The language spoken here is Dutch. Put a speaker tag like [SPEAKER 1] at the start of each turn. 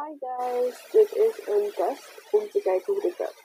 [SPEAKER 1] Hi guys, dit is een test om te kijken hoe dit werkt.